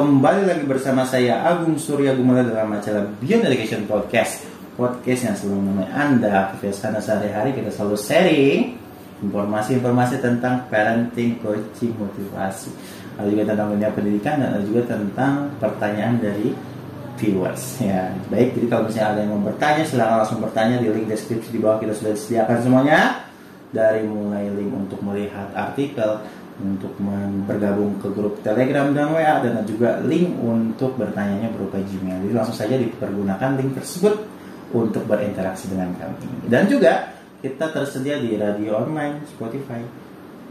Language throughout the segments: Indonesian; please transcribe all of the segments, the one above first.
kembali lagi bersama saya Agung Surya Gumala dalam acara Beyond Education Podcast. Podcast yang selalu menemani Anda Kebiasaan sehari-hari. Kita selalu sharing Informasi-informasi tentang parenting, coaching, motivasi. Ada juga tentang dunia pendidikan dan juga tentang pertanyaan dari viewers. Ya baik jadi kalau misalnya ada yang mau bertanya silahkan langsung bertanya di link deskripsi di bawah. Kita sudah sediakan semuanya dari mulai link untuk melihat artikel untuk bergabung ke grup Telegram dan WA dan juga link untuk bertanya berupa Gmail. Jadi langsung saja dipergunakan link tersebut untuk berinteraksi dengan kami. Dan juga kita tersedia di radio online, Spotify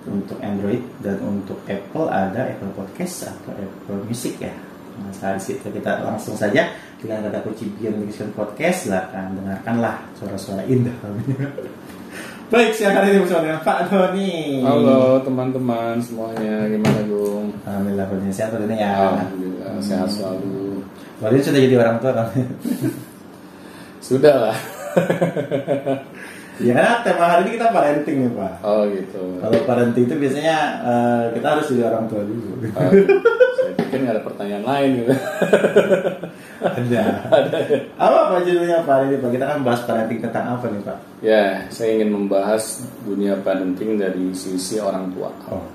untuk Android dan untuk Apple ada Apple Podcast atau Apple Music ya. Nah, saat situ kita langsung saja dengan kata kunci Beyond Podcast silahkan dengarkanlah suara-suara indah. Baik, siang hari ini bersama dengan Pak Doni. Halo teman-teman semuanya, gimana Gung? Alhamdulillah kondisinya sehat Pak Doni ya. Alhamdulillah hmm. sehat selalu. Pak Doni sudah jadi orang tua kan? sudah lah. ya karena tema hari ini kita parenting nih Pak. Oh gitu. Kalau parenting itu biasanya uh, kita harus jadi orang tua dulu. Oh, saya pikir nggak ada pertanyaan lain gitu. ada. ada. Apa Pak judulnya Pak ini Pak? Kita kan bahas parenting tentang apa nih Pak? Ya, saya ingin membahas dunia parenting dari sisi orang tua. Oh.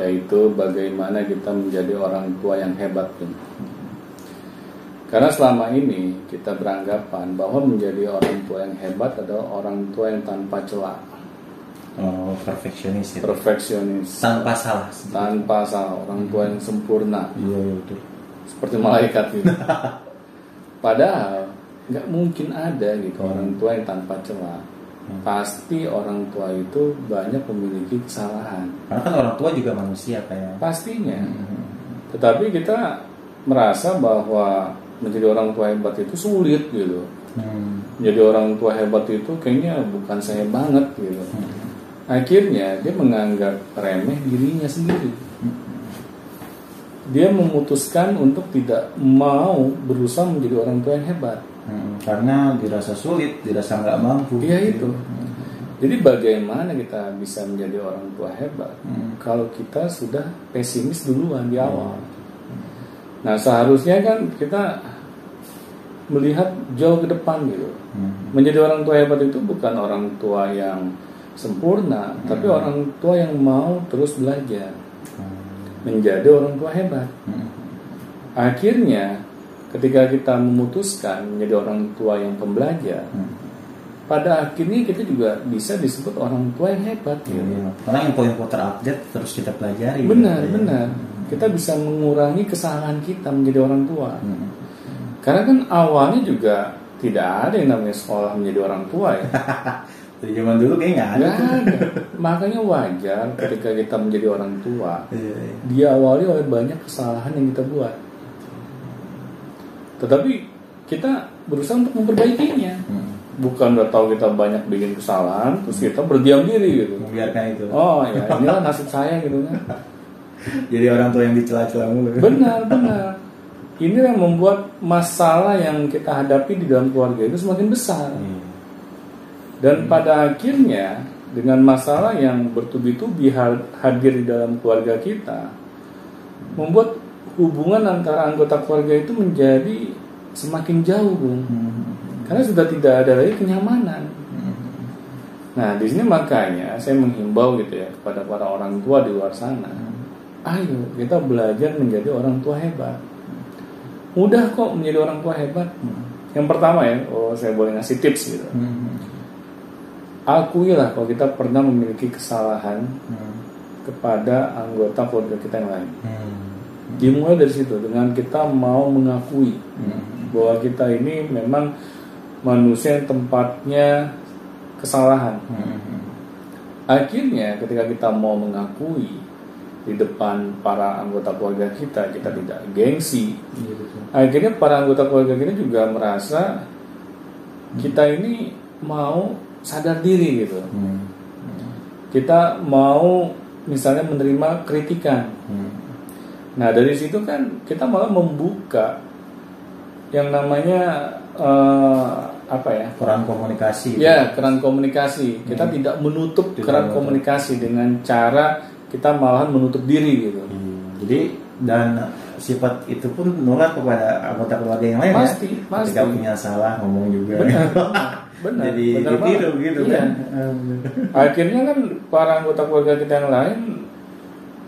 Yaitu bagaimana kita menjadi orang tua yang hebat. Gitu. Karena selama ini kita beranggapan bahwa menjadi orang tua yang hebat adalah orang tua yang tanpa celah. Oh, perfeksionis ya. Perfeksionis. Tanpa salah. Tanpa salah, orang tua yang sempurna. Iya, iya betul. Seperti malaikat gitu. Padahal nggak mungkin ada gitu hmm. orang tua yang tanpa celah. Hmm. Pasti orang tua itu banyak memiliki kesalahan. Karena kan orang tua juga manusia kayak. Pastinya. Hmm. Tetapi kita merasa bahwa menjadi orang tua hebat itu sulit gitu. Hmm. Jadi orang tua hebat itu kayaknya bukan saya banget gitu. Hmm. Akhirnya dia menganggap remeh dirinya sendiri. Dia memutuskan untuk tidak mau berusaha menjadi orang tua yang hebat. Hmm. Karena dirasa sulit, dirasa nggak mampu. Iya itu. Hmm. Jadi bagaimana kita bisa menjadi orang tua hebat hmm. kalau kita sudah pesimis duluan di awal? Hmm Nah seharusnya kan kita melihat jauh ke depan gitu. Hmm. Menjadi orang tua hebat itu bukan orang tua yang sempurna, hmm. tapi orang tua yang mau terus belajar. Menjadi orang tua hebat. Hmm. Akhirnya ketika kita memutuskan menjadi orang tua yang pembelajar, hmm. pada akhirnya kita juga bisa disebut orang tua yang hebat. Gitu. Iya, Karena yang poin terupdate terus kita pelajari. Benar, gitu, benar. Ya kita bisa mengurangi kesalahan kita menjadi orang tua. Hmm. Karena kan awalnya juga tidak ada yang namanya sekolah menjadi orang tua ya. Dari zaman dulu kayaknya nggak ada. ada. Makanya wajar ketika kita menjadi orang tua, iya, iya. diawali oleh banyak kesalahan yang kita buat. Tetapi kita berusaha untuk memperbaikinya. Hmm. Bukan udah tahu kita banyak bikin kesalahan, terus kita berdiam diri gitu. Membiarkan itu. Oh ya, inilah nasib saya gitu kan. jadi orang tua yang dicela-cela mulu benar benar ini yang membuat masalah yang kita hadapi di dalam keluarga itu semakin besar hmm. Dan hmm. pada akhirnya dengan masalah yang bertubi-tubi hadir di dalam keluarga kita membuat hubungan antara anggota keluarga itu menjadi semakin jauh bung hmm. karena sudah tidak ada lagi kenyamanan hmm. nah di sini makanya saya menghimbau gitu ya kepada para orang tua di luar sana ayo kita belajar menjadi orang tua hebat mudah kok menjadi orang tua hebat yang pertama ya oh saya boleh ngasih tips gitu hmm. Akuilah kalau kita pernah memiliki kesalahan hmm. kepada anggota keluarga kita yang lain hmm. dimulai dari situ dengan kita mau mengakui hmm. bahwa kita ini memang manusia yang tempatnya kesalahan hmm. akhirnya ketika kita mau mengakui di depan para anggota keluarga kita kita tidak gengsi ya, akhirnya para anggota keluarga kita juga merasa kita ini mau sadar diri gitu hmm. kita mau misalnya menerima kritikan hmm. nah dari situ kan kita malah membuka yang namanya uh, apa ya keran komunikasi ya keran komunikasi kita hmm. tidak menutup keran komunikasi dengan cara kita malahan menutup diri gitu. Hmm, jadi dan sifat itu pun nular kepada anggota keluarga yang lain Pasti, ya. pasti. Ketika punya salah ngomong juga. Benar, benar. Jadi benar ditiru banget. gitu Iya. kan. Akhirnya kan para anggota keluarga kita yang lain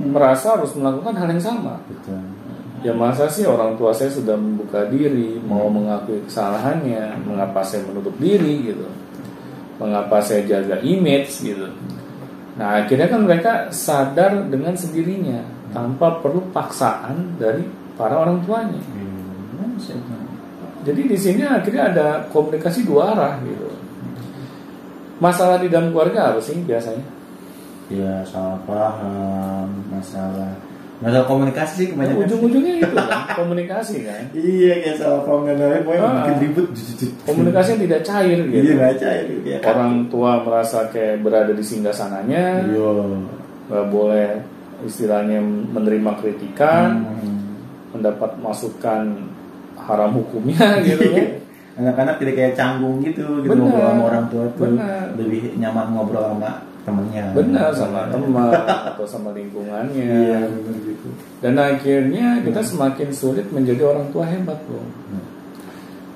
merasa harus melakukan hal yang sama. Betul. Ya masa sih orang tua saya sudah membuka diri, mau mengakui kesalahannya, mengapa saya menutup diri gitu, mengapa saya jaga image gitu. Nah akhirnya kan mereka sadar dengan sendirinya tanpa perlu paksaan dari para orang tuanya. Hmm? Jadi di sini akhirnya ada komunikasi dua arah gitu. Masalah di dalam keluarga apa sih biasanya? Ya salah paham, masalah masalah komunikasi sih Nah, kebanyakan. ujung-ujungnya itu kan komunikasi kan. Iya kayak salah paham dan lain-lain, pokoknya Ah. bikin ribut. Komunikasi yang tidak cair Iya gitu. nggak cair ya. kan? Orang tua merasa kayak berada di singgah sananya, Iya. nggak boleh istilahnya menerima kritikan, Hmm. mendapat masukan haram hukumnya gitu kan. Anak-anak jadi kayak canggung gitu, gitu Benar. ngobrol sama orang tua tuh Benar. lebih nyaman ngobrol sama temennya. Benar sama teman atau sama lingkungannya. Iya gitu. Dan akhirnya kita semakin sulit menjadi orang tua hebat loh.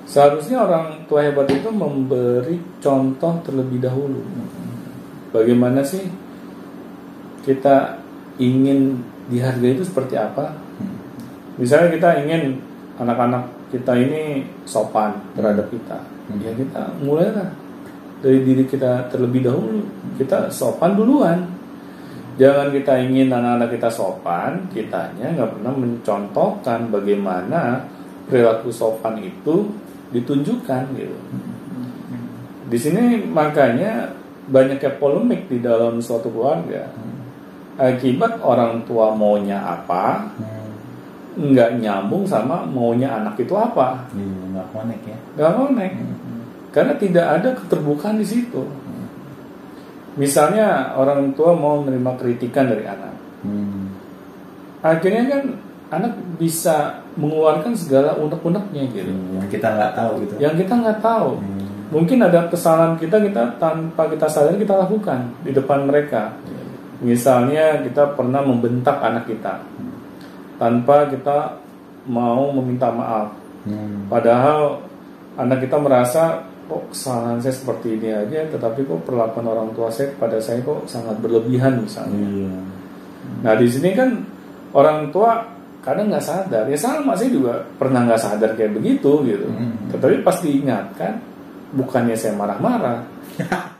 Seharusnya orang tua hebat itu memberi contoh terlebih dahulu. Bagaimana sih kita ingin dihargai itu seperti apa? Misalnya kita ingin anak-anak kita ini sopan terhadap kita, ya kita mulailah dari diri kita terlebih dahulu. Kita sopan duluan. Jangan kita ingin anak-anak kita sopan, kitanya nggak pernah mencontohkan bagaimana perilaku sopan itu ditunjukkan gitu. Di sini makanya banyaknya polemik di dalam suatu keluarga. Akibat orang tua maunya apa, Hmm. Nggak nyambung sama maunya anak itu apa, Iya nggak connect ya. nggak connect. Karena tidak ada keterbukaan di situ. Misalnya orang tua mau menerima kritikan dari anak, Hmm. akhirnya kan anak bisa mengeluarkan segala unek-uneknya gitu. Yang kita nggak tahu gitu. Yang kita nggak tahu. Hmm. Mungkin ada kesalahan kita kita tanpa kita sadari kita lakukan di depan mereka. Misalnya kita pernah membentak anak kita tanpa kita mau meminta maaf. Hmm. Padahal anak kita merasa kok kesalahan saya seperti ini aja, tetapi kok perlakuan orang tua saya kepada saya kok sangat berlebihan misalnya. Iya. Nah di sini kan orang tua kadang nggak sadar. Ya sama saya juga pernah nggak sadar kayak begitu gitu. Hmm. Tetapi pas diingatkan, bukannya saya marah-marah,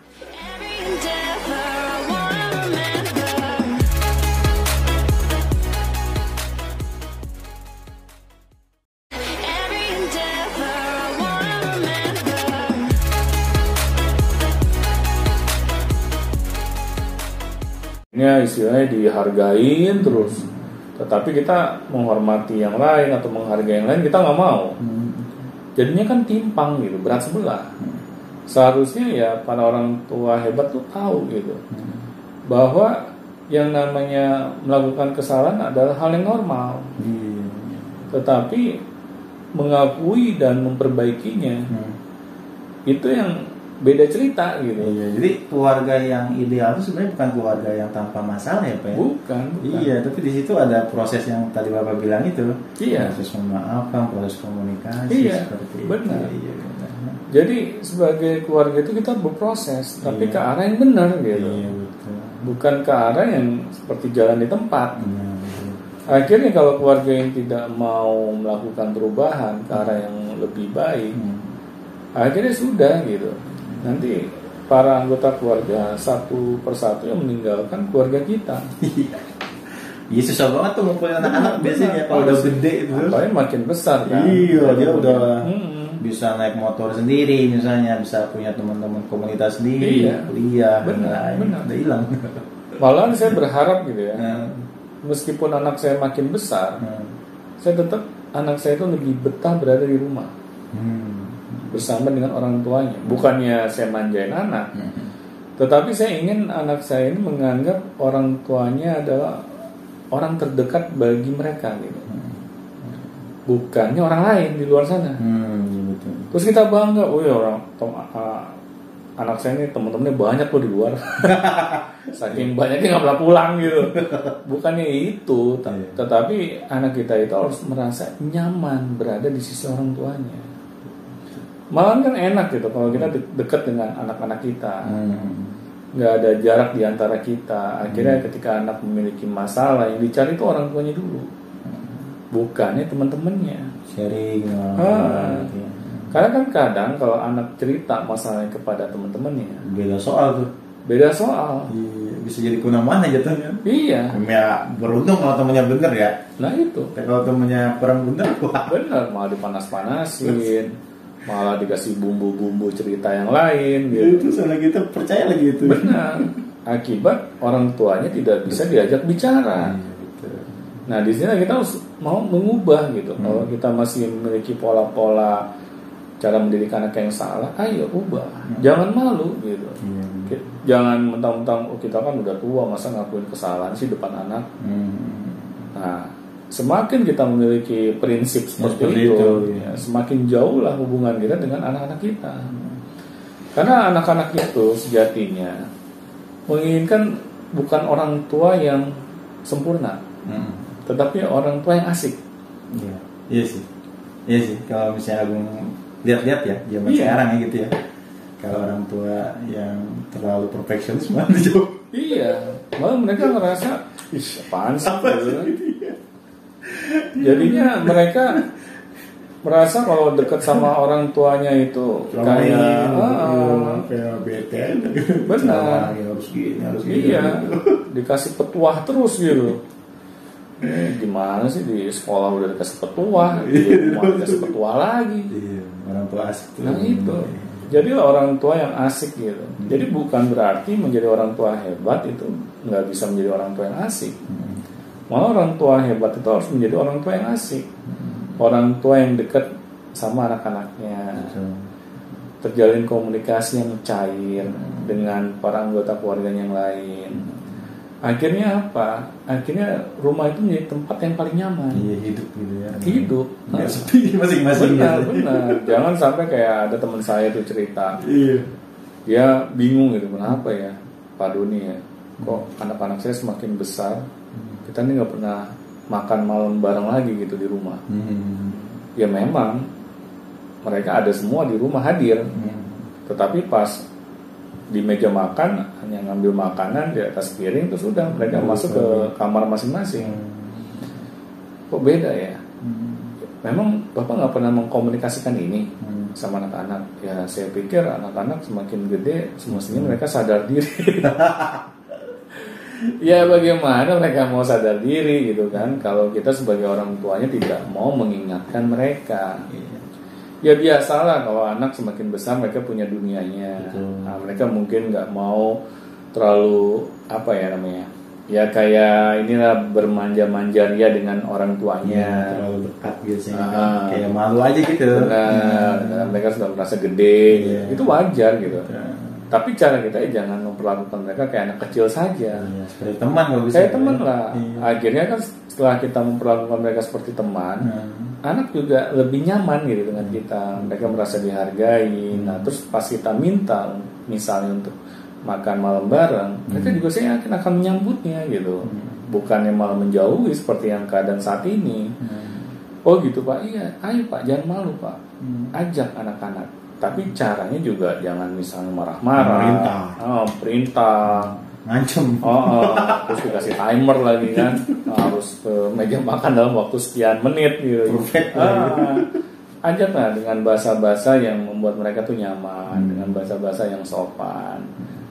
ya istilahnya dihargain terus. Tetapi kita menghormati yang lain atau menghargai yang lain kita nggak mau. Hmm. Jadinya kan timpang gitu, berat sebelah. Seharusnya ya para orang tua hebat tuh tahu gitu bahwa yang namanya melakukan kesalahan adalah hal yang normal. Iya. Tetapi mengakui dan memperbaikinya Hmm. itu yang beda cerita gitu. Iya, jadi keluarga yang ideal itu sebenarnya bukan keluarga yang tanpa masalah ya, Pak. ya? Bukan, bukan. Iya, tapi di situ ada proses yang tadi Bapak bilang itu. Iya. Proses memaafkan, proses komunikasi Iya, seperti benar. itu. Iya, benar. Jadi sebagai keluarga itu kita berproses, tapi Iya. ke arah yang benar gitu. Iya, betul. Bukan ke arah yang seperti jalan di tempat. Iya, betul. Akhirnya kalau keluarga yang tidak mau melakukan perubahan ke arah yang lebih baik, Hmm. akhirnya sudah gitu. Nanti para anggota keluarga satu persatu yang meninggalkan keluarga kita. Iya. Iya susah banget tuh ngumpulin anak-anak biasanya kalau udah gede itu. Apalagi makin besar kan. Iya, dia udah Hmm. bisa naik motor sendiri misalnya, bisa punya teman-teman komunitas sendiri, Iya. kuliah, dan Benar, benar. Udah hilang. Malahan saya berharap gitu ya. Nah, Meskipun anak saya makin besar, hmm. saya tetap anak saya itu lebih betah berada di rumah Hmm. Bersama dengan orang tuanya. Bukannya saya manjain anak, Hmm. tetapi saya ingin anak saya ini menganggap orang tuanya adalah orang terdekat bagi mereka gitu. Bukannya orang lain di luar sana. Hmm, betul. Terus kita bangga, oh ya orang tom- ah, anak saya ini teman-temannya banyak loh di luar saking banyaknya nggak pernah pulang gitu bukannya itu Iya. tetapi anak kita itu harus merasa nyaman berada di sisi orang tuanya malah kan enak gitu kalau kita de- dekat dengan anak-anak kita. Hmm. nggak ada jarak di antara kita. Akhirnya ketika anak memiliki masalah yang dicari itu orang tuanya dulu. Bukannya teman-temannya. Sharing sama Ah. ya. karena kan kadang kalau anak cerita masalahnya kepada teman-temannya beda soal tuh. beda soal. Iya, bisa jadi kuna mana jatuhnya iya. Ya beruntung kalau temennya bener ya. Nah itu. Tapi kalau temennya kurang bener wah. Benar malah dipanas-panasin malah dikasih bumbu-bumbu cerita yang lain itu gitu salah kita percaya lagi itu benar akibat orang tuanya tidak bisa diajak bicara Iya, gitu. Nah di sini kita harus mau mengubah gitu. Kalau kita masih memiliki pola-pola cara mendidik anak yang salah, ayo ubah. Jangan malu gitu. Iya. Jangan mentang-mentang oh, kita kan udah tua masa ngakuin kesalahan sih depan anak. Hmm. Nah semakin kita memiliki prinsip seperti, Seperti itu, itu, ya, semakin jauh lah hubungan kita dengan anak-anak kita. Karena anak-anak itu sejatinya menginginkan bukan orang tua yang sempurna, Hmm. tetapi orang tua yang asik. Iya. Iya sih. Iya sih. Kalau misalnya Agung lihat-lihat ya, zaman Iya. sekarang ya gitu ya. Kalau orang tua yang terlalu perfeksionis mana jauh. Iya, malah mereka ngerasa, ih apaan sih? gitu. Jadinya mereka merasa kalau dekat sama orang tuanya itu kayak ah, kayak bete. Benar. harus gini, harus gini. iya dikasih petuah terus gitu. Eh, gimana sih di sekolah udah dikasih petuah, di rumah dikasih petuah lagi. Iya, orang tua asik tuh. Nah itu. Jadi orang tua yang asik gitu. Jadi bukan berarti menjadi orang tua hebat itu nggak bisa menjadi orang tua yang asik. Hmm. Malah orang tua hebat itu harus menjadi orang tua yang asik. Orang tua yang dekat sama anak-anaknya. Terjalin komunikasi yang cair dengan para anggota keluarganya yang lain. Akhirnya apa? Akhirnya rumah itu menjadi tempat yang paling nyaman. Iya hidup gitu ya. Hidup. Nggak sepi masing-masing. Benar, gitu. benar. Jangan sampai kayak ada teman saya tuh cerita, Iya. dia bingung gitu kenapa ya Pak Doni ya kok anak-anak saya semakin besar kita ini nggak pernah makan malam bareng lagi gitu di rumah. Hmm. ya memang mereka ada semua di rumah hadir. Hmm. tetapi pas di meja makan hanya ngambil makanan di atas piring terus sudah mereka masuk ke kamar masing-masing. Kok beda ya? Hmm. memang bapak nggak pernah mengkomunikasikan ini Hmm. sama anak-anak. Ya saya pikir anak-anak semakin gede semestinya mereka sadar diri ya bagaimana mereka mau sadar diri gitu kan kalau kita sebagai orang tuanya tidak mau mengingatkan mereka ya biasalah kalau anak semakin besar mereka punya dunianya Betul. nah, mereka mungkin nggak mau terlalu apa ya namanya ya kayak inilah bermanja-manja ria dengan orang tuanya terlalu dekat biasanya Ah. kan. kayak malu aja gitu Benar, dan mereka sudah merasa gede, Iya. itu wajar gitu. Ya. Tapi cara kita ya jangan memperlakukan mereka kayak anak kecil saja. Iya, seperti teman kalau bisa Kayak teman lah. Iya. Akhirnya kan setelah kita memperlakukan mereka seperti teman, Hmm. anak juga lebih nyaman gitu dengan kita. Mereka merasa dihargai. Nah, terus pas kita minta misalnya untuk makan malam bareng, mereka juga saya yakin akan menyambutnya gitu. Bukannya malah menjauhi seperti yang keadaan saat ini. Hmm. Oh gitu pak, iya, ayo pak, jangan malu pak, Hmm. ajak anak-anak. Tapi caranya juga jangan misalnya marah-marah, Perintah. oh, perintah, ngancem oh, oh, terus dikasih timer lagi kan, harus ke meja makan dalam waktu sekian menit gitu. Perfect Ah, ajaklah dengan bahasa-bahasa yang membuat mereka tuh nyaman, Hmm. dengan bahasa-bahasa yang sopan.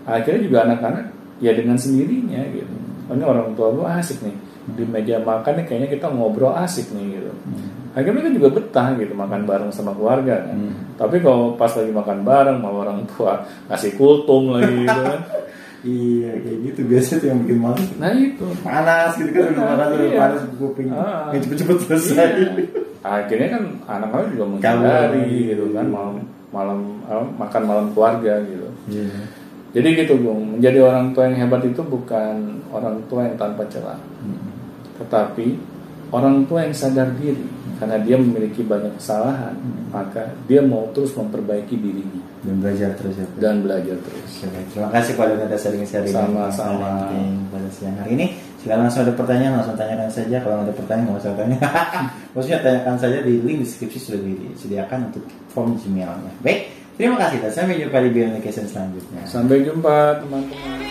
Akhirnya juga anak-anak ya dengan sendirinya gitu. Ini orang tua gue asik nih di meja makan nih kayaknya kita ngobrol asik nih gitu. Akhirnya mereka juga betah gitu makan bareng sama keluarga kan. Hmm. Tapi kalau pas lagi makan bareng malah orang tua kasih kultum lagi gitu kan. iya kayak gitu biasa tuh yang bikin malu Nah itu. panas gitu kan udah panas udah iya. panas kuping Ah. yang cepet-cepet selesai Iya. Akhirnya kan anak-anak juga menghindari gitu kan malam malam eh, makan malam keluarga gitu. Iya. Jadi gitu Bung, menjadi orang tua yang hebat itu bukan orang tua yang tanpa celah, Hmm. tetapi orang tua yang sadar diri. Karena dia memiliki banyak kesalahan, Hmm. maka dia mau terus memperbaiki dirinya Dan belajar terus ya. Pak. dan belajar terus. Oke, Terima kasih pada atas sharing-sharing Sama-sama. yang pada siang hari ini. Jika langsung ada pertanyaan, langsung tanyakan saja. Kalau ada pertanyaan, nggak usah tanya. Maksudnya tanyakan saja di link deskripsi sudah disediakan untuk form Gmailnya. Baik, terima kasih dan sampai jumpa di Beyond Education selanjutnya. Sampai jumpa teman-teman.